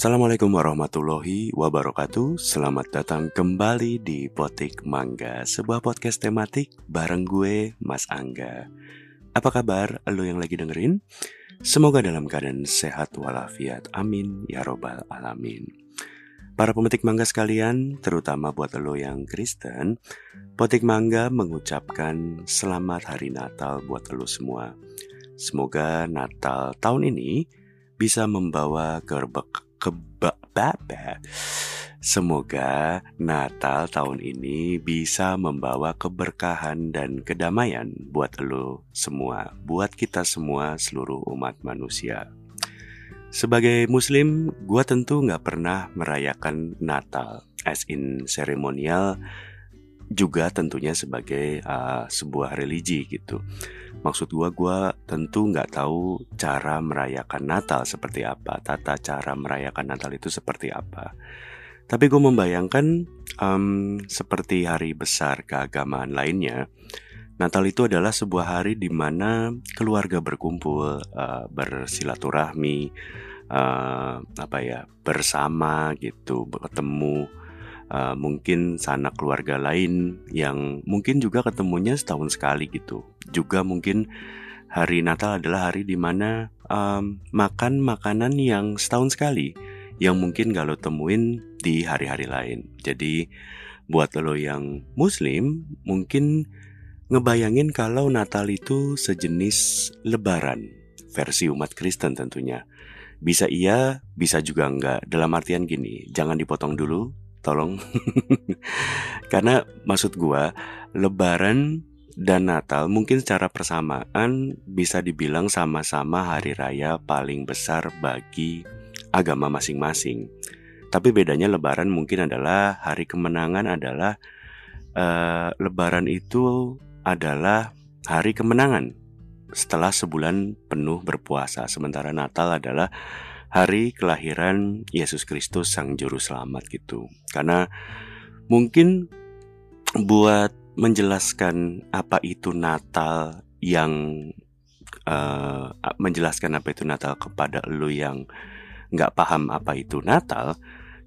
Assalamualaikum warahmatullahi wabarakatuh. Selamat datang kembali di Potik Mangga Sebuah podcast tematik bareng gue Mas Angga. Apa kabar lo yang lagi dengerin? Semoga dalam keadaan sehat walafiat. Amin. Ya robbal alamin. Para pemetik mangga sekalian, terutama buat lo yang Kristen, Potik Mangga mengucapkan selamat hari Natal buat lo semua. Semoga Natal tahun ini bisa membawa keba Semoga Natal tahun ini bisa membawa keberkahan dan kedamaian buat lo semua, buat kita semua seluruh umat manusia. Sebagai Muslim, gue tentu nggak pernah merayakan Natal, as in seremonial, juga tentunya sebagai uh, sebuah religi gitu. Maksud gue, gue tentu nggak tahu cara merayakan Natal seperti apa, tata cara merayakan Natal itu seperti apa. Tapi gue membayangkan um, seperti hari besar keagamaan lainnya, Natal itu adalah sebuah hari di mana keluarga berkumpul, uh, bersilaturahmi, uh, apa ya, bersama gitu, bertemu uh, mungkin sanak keluarga lain yang mungkin juga ketemunya setahun sekali gitu. Juga mungkin hari Natal adalah hari di mana um, makan makanan yang setahun sekali yang mungkin gak lo temuin di hari-hari lain. Jadi buat lo yang muslim mungkin ngebayangin kalau Natal itu sejenis lebaran versi umat Kristen tentunya. Bisa iya, bisa juga enggak. Dalam artian gini, jangan dipotong dulu, tolong karena maksud gua lebaran dan Natal mungkin secara persamaan bisa dibilang sama-sama hari raya paling besar bagi agama masing-masing. Tapi bedanya lebaran mungkin adalah hari kemenangan adalah uh, lebaran itu adalah hari kemenangan setelah sebulan penuh berpuasa. Sementara Natal adalah hari kelahiran Yesus Kristus Sang Juru Selamat gitu. Karena mungkin buat menjelaskan apa itu Natal yang uh, menjelaskan apa itu Natal kepada lo yang nggak paham apa itu Natal,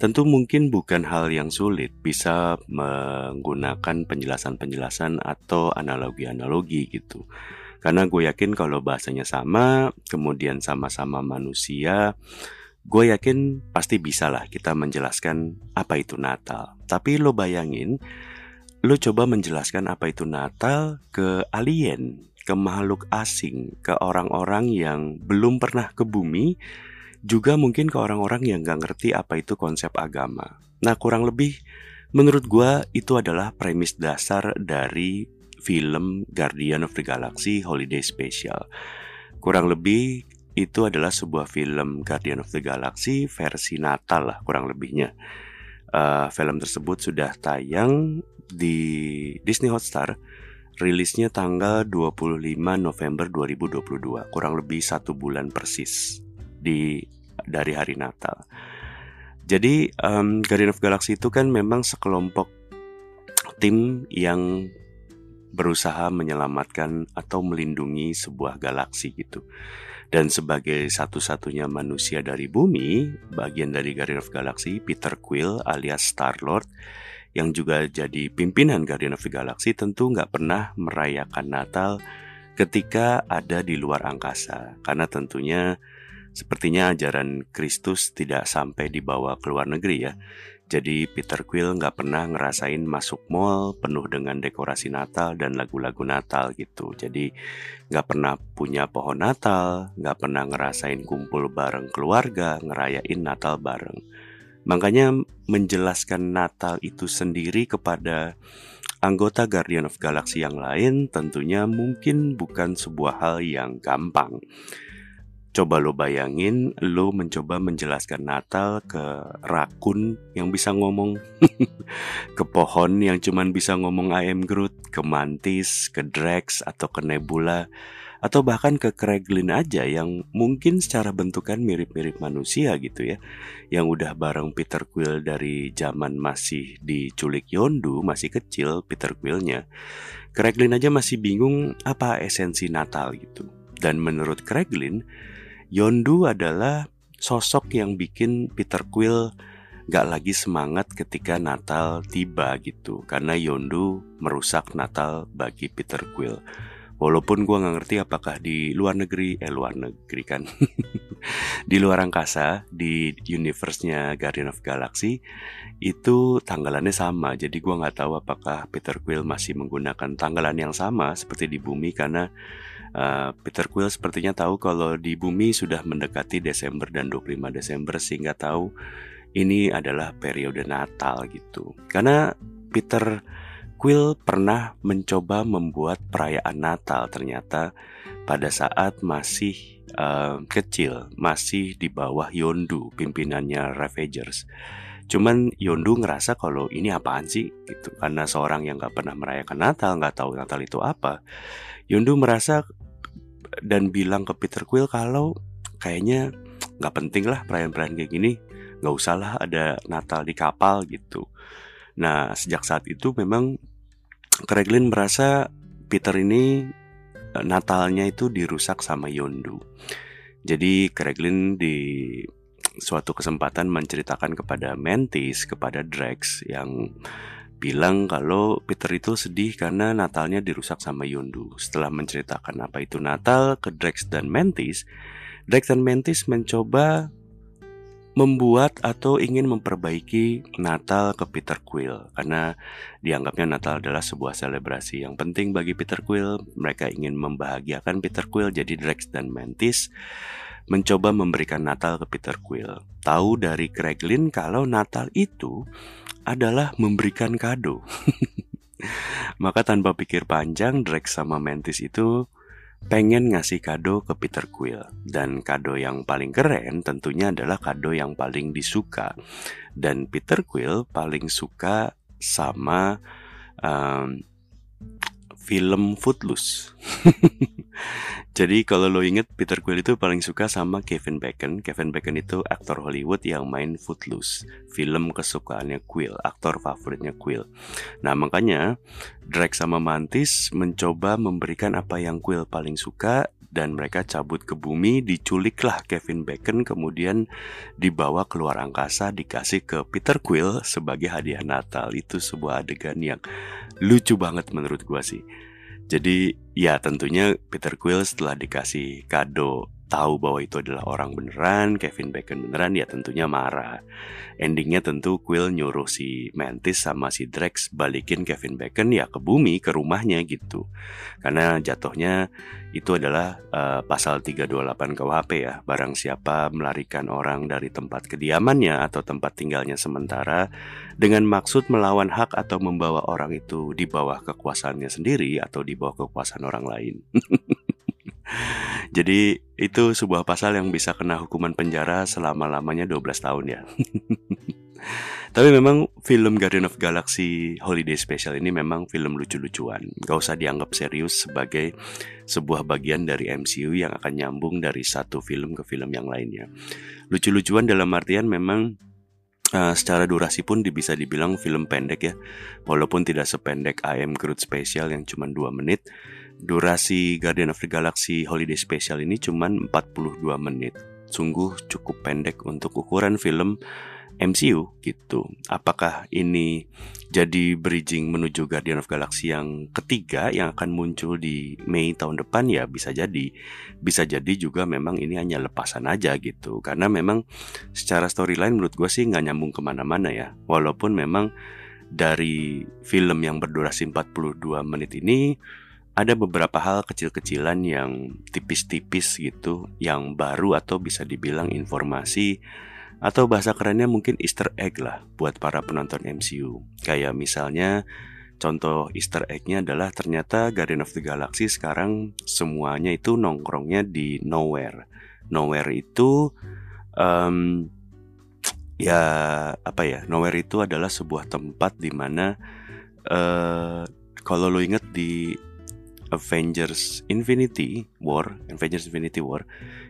tentu mungkin bukan hal yang sulit bisa menggunakan penjelasan-penjelasan atau analogi-analogi gitu. Karena gue yakin kalau bahasanya sama, kemudian sama-sama manusia, gue yakin pasti bisa lah kita menjelaskan apa itu Natal. Tapi lo bayangin, lo coba menjelaskan apa itu Natal ke alien, ke makhluk asing, ke orang-orang yang belum pernah ke bumi, juga mungkin ke orang-orang yang gak ngerti apa itu konsep agama. Nah kurang lebih menurut gue itu adalah premis dasar dari film Guardian of the Galaxy Holiday Special. Kurang lebih itu adalah sebuah film Guardian of the Galaxy versi Natal lah kurang lebihnya. Uh, film tersebut sudah tayang di Disney Hotstar. Rilisnya tanggal 25 November 2022, kurang lebih satu bulan persis di dari hari Natal. Jadi um, Guardian of Galaxy itu kan memang sekelompok tim yang berusaha menyelamatkan atau melindungi sebuah galaksi gitu. Dan sebagai satu-satunya manusia dari bumi, bagian dari Guardian of Galaxy, Peter Quill alias Star-Lord, yang juga jadi pimpinan Guardian of the Galaxy tentu nggak pernah merayakan Natal ketika ada di luar angkasa. Karena tentunya sepertinya ajaran Kristus tidak sampai dibawa ke luar negeri ya. Jadi Peter Quill nggak pernah ngerasain masuk mall penuh dengan dekorasi Natal dan lagu-lagu Natal gitu. Jadi nggak pernah punya pohon Natal, nggak pernah ngerasain kumpul bareng keluarga, ngerayain Natal bareng. Makanya menjelaskan Natal itu sendiri kepada anggota Guardian of Galaxy yang lain tentunya mungkin bukan sebuah hal yang gampang. Coba lo bayangin, lo mencoba menjelaskan Natal ke rakun yang bisa ngomong, ke pohon yang cuman bisa ngomong I am Groot, ke mantis, ke Drax, atau ke Nebula, atau bahkan ke Kraglin aja yang mungkin secara bentukan mirip-mirip manusia gitu ya, yang udah bareng Peter Quill dari zaman masih diculik Yondu, masih kecil Peter Quillnya. Kraglin aja masih bingung apa esensi Natal gitu. Dan menurut Kraglin, Yondu adalah sosok yang bikin Peter Quill gak lagi semangat ketika Natal tiba gitu karena Yondu merusak Natal bagi Peter Quill. Walaupun gue nggak ngerti apakah di luar negeri, eh luar negeri kan, di luar angkasa, di universe-nya Guardian of Galaxy, itu tanggalannya sama. Jadi gue nggak tahu apakah Peter Quill masih menggunakan tanggalan yang sama seperti di bumi karena uh, Peter Quill sepertinya tahu kalau di bumi sudah mendekati Desember dan 25 Desember sehingga tahu ini adalah periode Natal gitu. Karena Peter Quill pernah mencoba membuat perayaan Natal ternyata pada saat masih uh, kecil, masih di bawah Yondu, pimpinannya Ravagers. Cuman Yondu ngerasa kalau ini apaan sih gitu karena seorang yang nggak pernah merayakan Natal nggak tahu Natal itu apa. Yondu merasa dan bilang ke Peter Quill kalau kayaknya nggak penting lah perayaan-perayaan kayak gini nggak usah lah ada Natal di kapal gitu. Nah sejak saat itu memang Kreglin merasa Peter ini eh, Natalnya itu dirusak sama Yondu. Jadi Kreglin di suatu kesempatan menceritakan kepada Mantis, kepada Drax yang bilang kalau Peter itu sedih karena Natalnya dirusak sama Yondu. Setelah menceritakan apa itu Natal ke Drax dan Mantis, Drax dan Mantis mencoba membuat atau ingin memperbaiki Natal ke Peter Quill karena dianggapnya Natal adalah sebuah selebrasi yang penting bagi Peter Quill. Mereka ingin membahagiakan Peter Quill jadi Drax dan Mantis mencoba memberikan Natal ke Peter Quill. Tahu dari Craiglin kalau Natal itu adalah memberikan kado. Maka tanpa pikir panjang Drax sama Mantis itu pengen ngasih kado ke Peter Quill dan kado yang paling keren tentunya adalah kado yang paling disuka dan Peter Quill paling suka sama um, film Footloose. Jadi kalau lo inget Peter Quill itu paling suka sama Kevin Bacon. Kevin Bacon itu aktor Hollywood yang main Footloose, film kesukaannya Quill, aktor favoritnya Quill. Nah makanya Drake sama Mantis mencoba memberikan apa yang Quill paling suka dan mereka cabut ke bumi, diculiklah Kevin Bacon, kemudian dibawa keluar angkasa, dikasih ke Peter Quill sebagai hadiah Natal. Itu sebuah adegan yang lucu banget menurut gua sih. Jadi ya tentunya Peter Quill setelah dikasih kado tahu bahwa itu adalah orang beneran, Kevin Bacon beneran, ya tentunya marah. Endingnya tentu Quill nyuruh si Mantis sama si Drax balikin Kevin Bacon ya ke bumi, ke rumahnya gitu. Karena jatuhnya itu adalah uh, pasal 328 KUHP ya. Barang siapa melarikan orang dari tempat kediamannya atau tempat tinggalnya sementara dengan maksud melawan hak atau membawa orang itu di bawah kekuasaannya sendiri atau di bawah kekuasaan orang lain. Jadi itu sebuah pasal yang bisa kena hukuman penjara selama-lamanya 12 tahun ya. Tapi memang film Guardian of Galaxy Holiday Special ini memang film lucu-lucuan. Gak usah dianggap serius sebagai sebuah bagian dari MCU yang akan nyambung dari satu film ke film yang lainnya. Lucu-lucuan dalam artian memang Uh, secara durasi pun bisa dibilang film pendek ya Walaupun tidak sependek I Am Groot Special yang cuma 2 menit Durasi Guardian of the Galaxy Holiday Special ini cuma 42 menit. Sungguh cukup pendek untuk ukuran film MCU gitu. Apakah ini jadi bridging menuju Guardian of Galaxy yang ketiga yang akan muncul di Mei tahun depan ya bisa jadi. Bisa jadi juga memang ini hanya lepasan aja gitu. Karena memang secara storyline menurut gue sih nggak nyambung ke mana-mana ya. Walaupun memang dari film yang berdurasi 42 menit ini ada beberapa hal kecil-kecilan yang tipis-tipis gitu yang baru atau bisa dibilang informasi atau bahasa kerennya mungkin easter egg lah buat para penonton MCU. Kayak misalnya contoh easter egg-nya adalah ternyata Guardian of the Galaxy sekarang semuanya itu nongkrongnya di Nowhere. Nowhere itu um, ya apa ya? Nowhere itu adalah sebuah tempat di mana uh, kalau lo inget di Avengers Infinity War, Avengers Infinity War,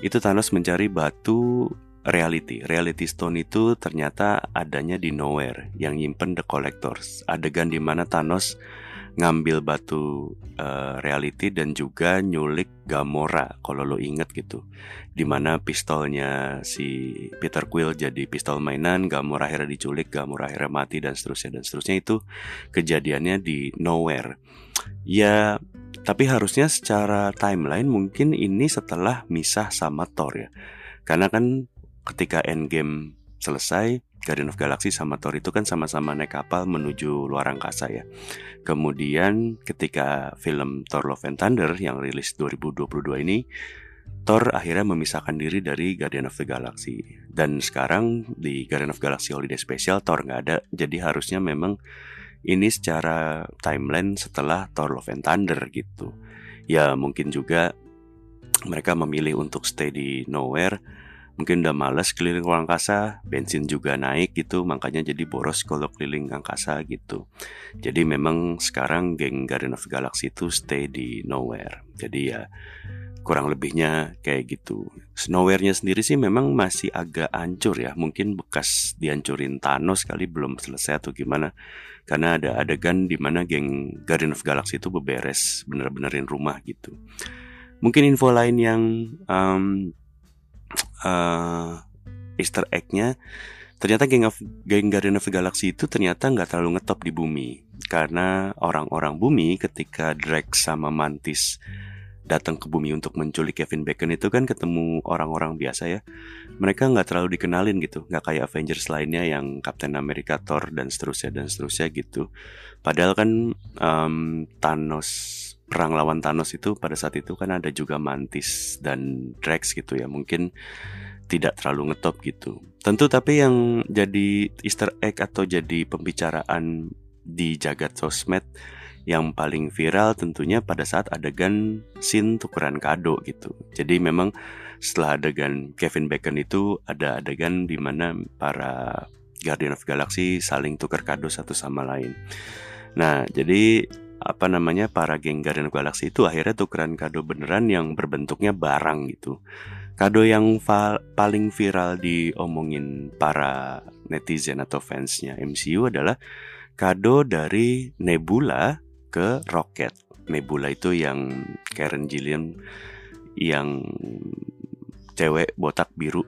itu Thanos mencari batu reality. Reality Stone itu ternyata adanya di Nowhere yang nyimpen The Collectors. Adegan di mana Thanos ngambil batu uh, reality dan juga nyulik Gamora kalau lo inget gitu di mana pistolnya si Peter Quill jadi pistol mainan Gamora akhirnya diculik Gamora akhirnya mati dan seterusnya dan seterusnya itu kejadiannya di Nowhere ya tapi harusnya secara timeline mungkin ini setelah misah sama Thor ya karena kan ketika Endgame selesai Guardian of Galaxy sama Thor itu kan sama-sama naik kapal menuju luar angkasa ya. Kemudian ketika film Thor Love and Thunder yang rilis 2022 ini, Thor akhirnya memisahkan diri dari Guardian of the Galaxy. Dan sekarang di Guardian of Galaxy Holiday Special Thor nggak ada, jadi harusnya memang ini secara timeline setelah Thor Love and Thunder gitu. Ya mungkin juga mereka memilih untuk stay di Nowhere mungkin udah males keliling ruang angkasa, bensin juga naik gitu, makanya jadi boros kalau keliling angkasa gitu. Jadi memang sekarang geng Guardian of Galaxy itu stay di nowhere. Jadi ya kurang lebihnya kayak gitu. Nowhere-nya sendiri sih memang masih agak hancur ya, mungkin bekas dihancurin Thanos kali belum selesai atau gimana. Karena ada adegan di mana geng Guardian of Galaxy itu beberes, bener-benerin rumah gitu. Mungkin info lain yang um, uh, Easter egg-nya ternyata geng, of, geng Guardian of Galaxy itu ternyata nggak terlalu ngetop di bumi karena orang-orang bumi ketika Drax sama Mantis datang ke bumi untuk menculik Kevin Bacon itu kan ketemu orang-orang biasa ya mereka nggak terlalu dikenalin gitu nggak kayak Avengers lainnya yang Captain America Thor dan seterusnya dan seterusnya gitu padahal kan um, Thanos perang lawan Thanos itu pada saat itu kan ada juga Mantis dan Drax gitu ya mungkin tidak terlalu ngetop gitu. Tentu tapi yang jadi easter egg atau jadi pembicaraan di jagat sosmed yang paling viral tentunya pada saat adegan scene tukeran kado gitu. Jadi memang setelah adegan Kevin Bacon itu ada adegan di mana para Guardian of Galaxy saling tukar kado satu sama lain. Nah, jadi apa namanya para geng Guardian of Galaxy itu akhirnya tukeran kado beneran yang berbentuknya barang gitu. Kado yang paling viral diomongin para netizen atau fansnya MCU adalah kado dari Nebula ke Rocket. Nebula itu yang Karen Gillian yang cewek botak biru.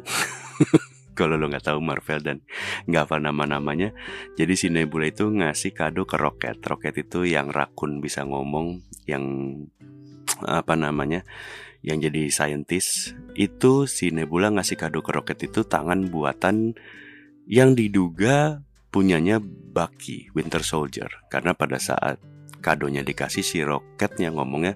Kalau lo nggak tahu Marvel dan nggak apa nama-namanya, jadi si Nebula itu ngasih kado ke Rocket. Rocket itu yang rakun bisa ngomong, yang apa namanya? yang jadi saintis itu si Nebula ngasih kado ke Rocket itu tangan buatan yang diduga punyanya Bucky Winter Soldier karena pada saat kadonya dikasih si Rocketnya ngomongnya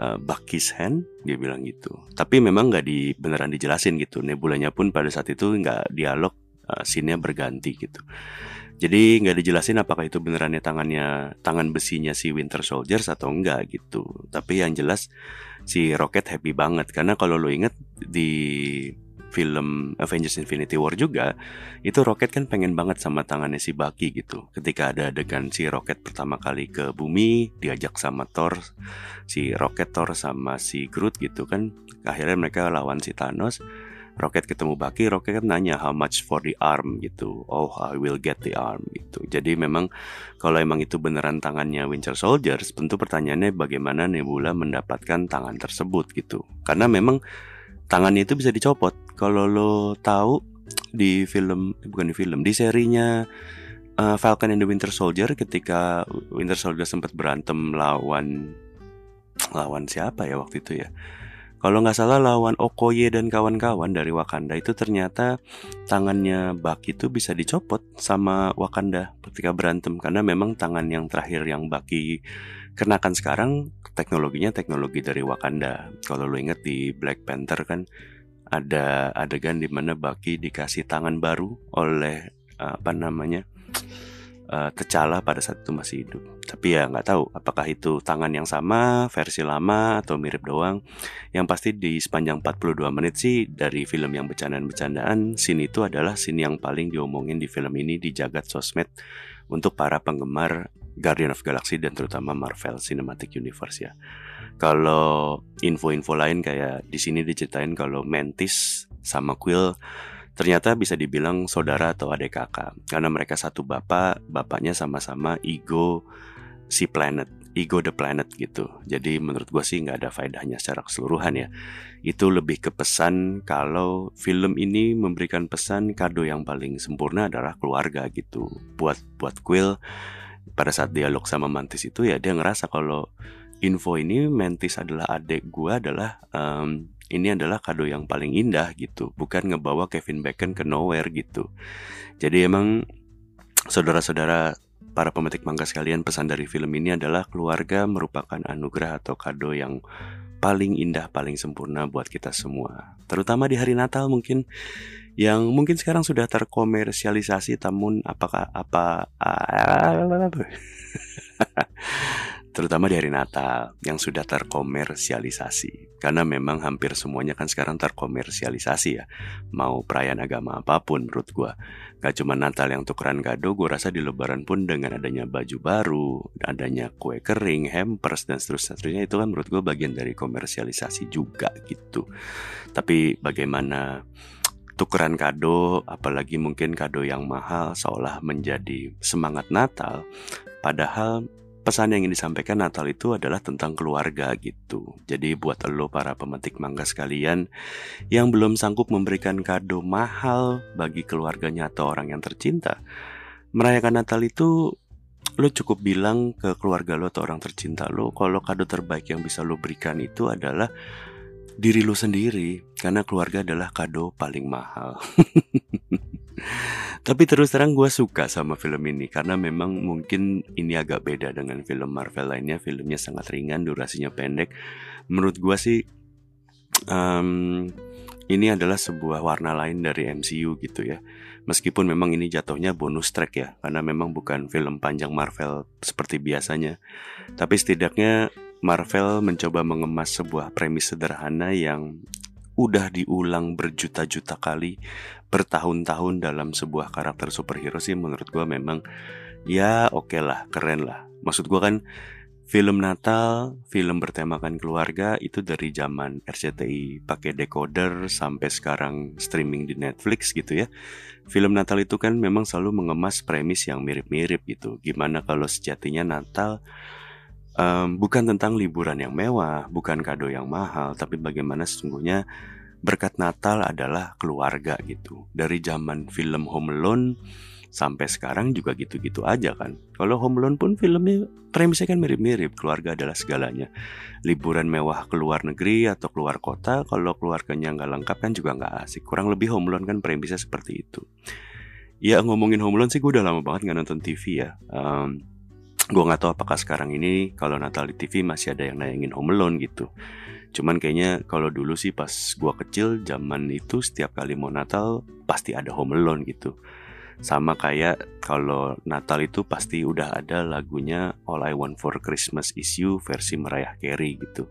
uh, Bucky's hand dia bilang gitu. Tapi memang nggak di beneran dijelasin gitu. Nebulanya pun pada saat itu nggak dialog uh, scene-nya berganti gitu. Jadi nggak dijelasin apakah itu benerannya tangannya tangan besinya si Winter Soldiers atau enggak gitu. Tapi yang jelas si Rocket happy banget. Karena kalau lo inget di film Avengers Infinity War juga itu Rocket kan pengen banget sama tangannya si Bucky gitu. Ketika ada adegan si Rocket pertama kali ke bumi diajak sama Thor, si Rocket Thor sama si Groot gitu kan. Akhirnya mereka lawan si Thanos Rocket ketemu Bucky, Rocket kan nanya how much for the arm gitu. Oh, I will get the arm gitu. Jadi memang kalau emang itu beneran tangannya Winter Soldiers, tentu pertanyaannya bagaimana Nebula mendapatkan tangan tersebut gitu. Karena memang tangannya itu bisa dicopot. Kalau lo tahu di film bukan di film, di serinya uh, Falcon and the Winter Soldier ketika Winter Soldier sempat berantem lawan lawan siapa ya waktu itu ya? Kalau nggak salah lawan Okoye dan kawan-kawan dari Wakanda itu ternyata tangannya Baki itu bisa dicopot sama Wakanda ketika berantem karena memang tangan yang terakhir yang Baki kenakan sekarang teknologinya teknologi dari Wakanda. Kalau lo inget di Black Panther kan ada adegan di mana Baki dikasih tangan baru oleh apa namanya uh, T'Challa pada saat itu masih hidup. Tapi ya nggak tahu apakah itu tangan yang sama, versi lama atau mirip doang. Yang pasti di sepanjang 42 menit sih dari film yang bercandaan-bercandaan, scene itu adalah scene yang paling diomongin di film ini di jagat sosmed untuk para penggemar Guardian of Galaxy dan terutama Marvel Cinematic Universe ya. Kalau info-info lain kayak di sini diceritain kalau Mantis sama Quill ternyata bisa dibilang saudara atau adik kakak karena mereka satu bapak bapaknya sama-sama ego si planet Ego the Planet gitu. Jadi menurut gue sih nggak ada faedahnya secara keseluruhan ya. Itu lebih ke pesan kalau film ini memberikan pesan kado yang paling sempurna adalah keluarga gitu. Buat buat Quill pada saat dialog sama Mantis itu ya dia ngerasa kalau info ini Mantis adalah adik gue adalah um, ini adalah kado yang paling indah gitu, bukan ngebawa Kevin Bacon ke nowhere gitu. Jadi emang saudara-saudara para pemetik mangga sekalian, pesan dari film ini adalah keluarga merupakan anugerah atau kado yang paling indah, paling sempurna buat kita semua. Terutama di hari Natal mungkin yang mungkin sekarang sudah terkomersialisasi namun apakah apa terutama di hari Natal yang sudah terkomersialisasi. Karena memang hampir semuanya kan sekarang terkomersialisasi ya. Mau perayaan agama apa pun menurut gue. Gak cuma Natal yang tukeran kado, gue rasa di lebaran pun dengan adanya baju baru, adanya kue kering, hampers, dan seterusnya, itu kan menurut gue bagian dari komersialisasi juga gitu. Tapi bagaimana tukeran kado, apalagi mungkin kado yang mahal seolah menjadi semangat Natal, padahal pesan yang ingin disampaikan Natal itu adalah tentang keluarga gitu. Jadi buat lo para pemetik mangga sekalian yang belum sanggup memberikan kado mahal bagi keluarganya atau orang yang tercinta, merayakan Natal itu lo cukup bilang ke keluarga lo atau orang tercinta lo kalau kado terbaik yang bisa lo berikan itu adalah diri lo sendiri karena keluarga adalah kado paling mahal. Tapi terus terang gue suka sama film ini karena memang mungkin ini agak beda dengan film Marvel lainnya. Filmnya sangat ringan, durasinya pendek. Menurut gue sih um, ini adalah sebuah warna lain dari MCU gitu ya. Meskipun memang ini jatuhnya bonus track ya, karena memang bukan film panjang Marvel seperti biasanya. Tapi setidaknya Marvel mencoba mengemas sebuah premis sederhana yang udah diulang berjuta-juta kali bertahun-tahun dalam sebuah karakter superhero sih menurut gue memang ya oke okay lah keren lah. Maksud gue kan film Natal film bertemakan keluarga itu dari zaman RCTI pakai decoder sampai sekarang streaming di Netflix gitu ya. Film Natal itu kan memang selalu mengemas premis yang mirip-mirip gitu. Gimana kalau sejatinya Natal um, bukan tentang liburan yang mewah, bukan kado yang mahal, tapi bagaimana sesungguhnya berkat Natal adalah keluarga gitu. Dari zaman film Home Alone sampai sekarang juga gitu-gitu aja kan. Kalau Home Alone pun filmnya premisnya kan mirip-mirip, keluarga adalah segalanya. Liburan mewah ke luar negeri atau keluar kota, kalau keluarganya nggak lengkap kan juga nggak asik. Kurang lebih Home Alone kan premisnya seperti itu. Ya ngomongin Home Alone sih gue udah lama banget nggak nonton TV ya. Um, gue nggak tahu apakah sekarang ini kalau Natal di TV masih ada yang nayangin Home Alone gitu. Cuman kayaknya kalau dulu sih pas gue kecil zaman itu setiap kali mau Natal pasti ada Home Alone gitu. Sama kayak kalau Natal itu pasti udah ada lagunya All I Want for Christmas Is You versi Mariah Carey gitu.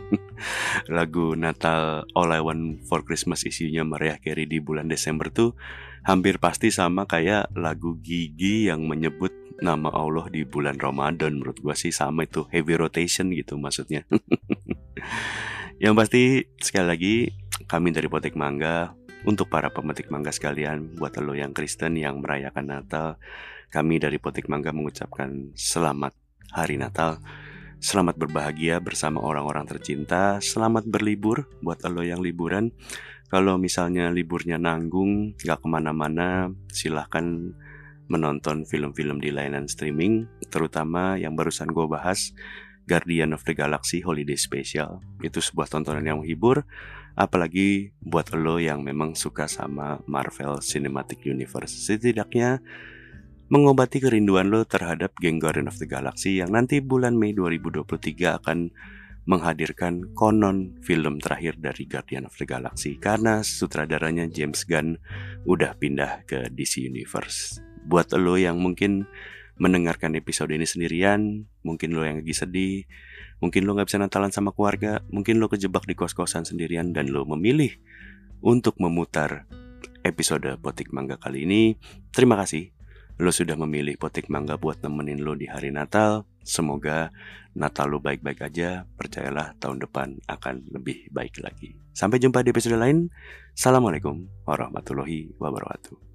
Lagu Natal All I Want for Christmas Is You nya Mariah Carey di bulan Desember tuh hampir pasti sama kayak lagu Gigi yang menyebut nama Allah di bulan Ramadan menurut gue sih sama itu heavy rotation gitu maksudnya. Yang pasti sekali lagi kami dari Potek Mangga untuk para pemetik mangga sekalian buat lo yang Kristen yang merayakan Natal kami dari Potek Mangga mengucapkan selamat hari Natal. Selamat berbahagia bersama orang-orang tercinta. Selamat berlibur buat lo yang liburan. Kalau misalnya liburnya nanggung, gak ke mana-mana Silahkan menonton film-film di layanan streaming, terutama yang barusan gue bahas, Guardian of the Galaxy Holiday Special. Itu sebuah tontonan yang menghibur, apalagi buat lo yang memang suka sama Marvel Cinematic Universe. Setidaknya mengobati kerinduan lo terhadap geng Guardian of the Galaxy yang nanti bulan Mei 2023 akan menghadirkan konon film terakhir dari Guardian of the Galaxy karena sutradaranya James Gunn udah pindah ke DC Universe buat lo yang mungkin mendengarkan episode ini sendirian, mungkin lo yang lagi sedih, mungkin lo gak bisa natalan sama keluarga, mungkin lo kejebak di kos-kosan sendirian dan lo memilih untuk memutar episode Potik Mangga kali ini. Terima kasih lo sudah memilih Potik Mangga buat nemenin lo di hari Natal. Semoga Natal lo baik-baik aja. Percayalah tahun depan akan lebih baik lagi. Sampai jumpa di episode lain. Assalamualaikum warahmatullahi wabarakatuh.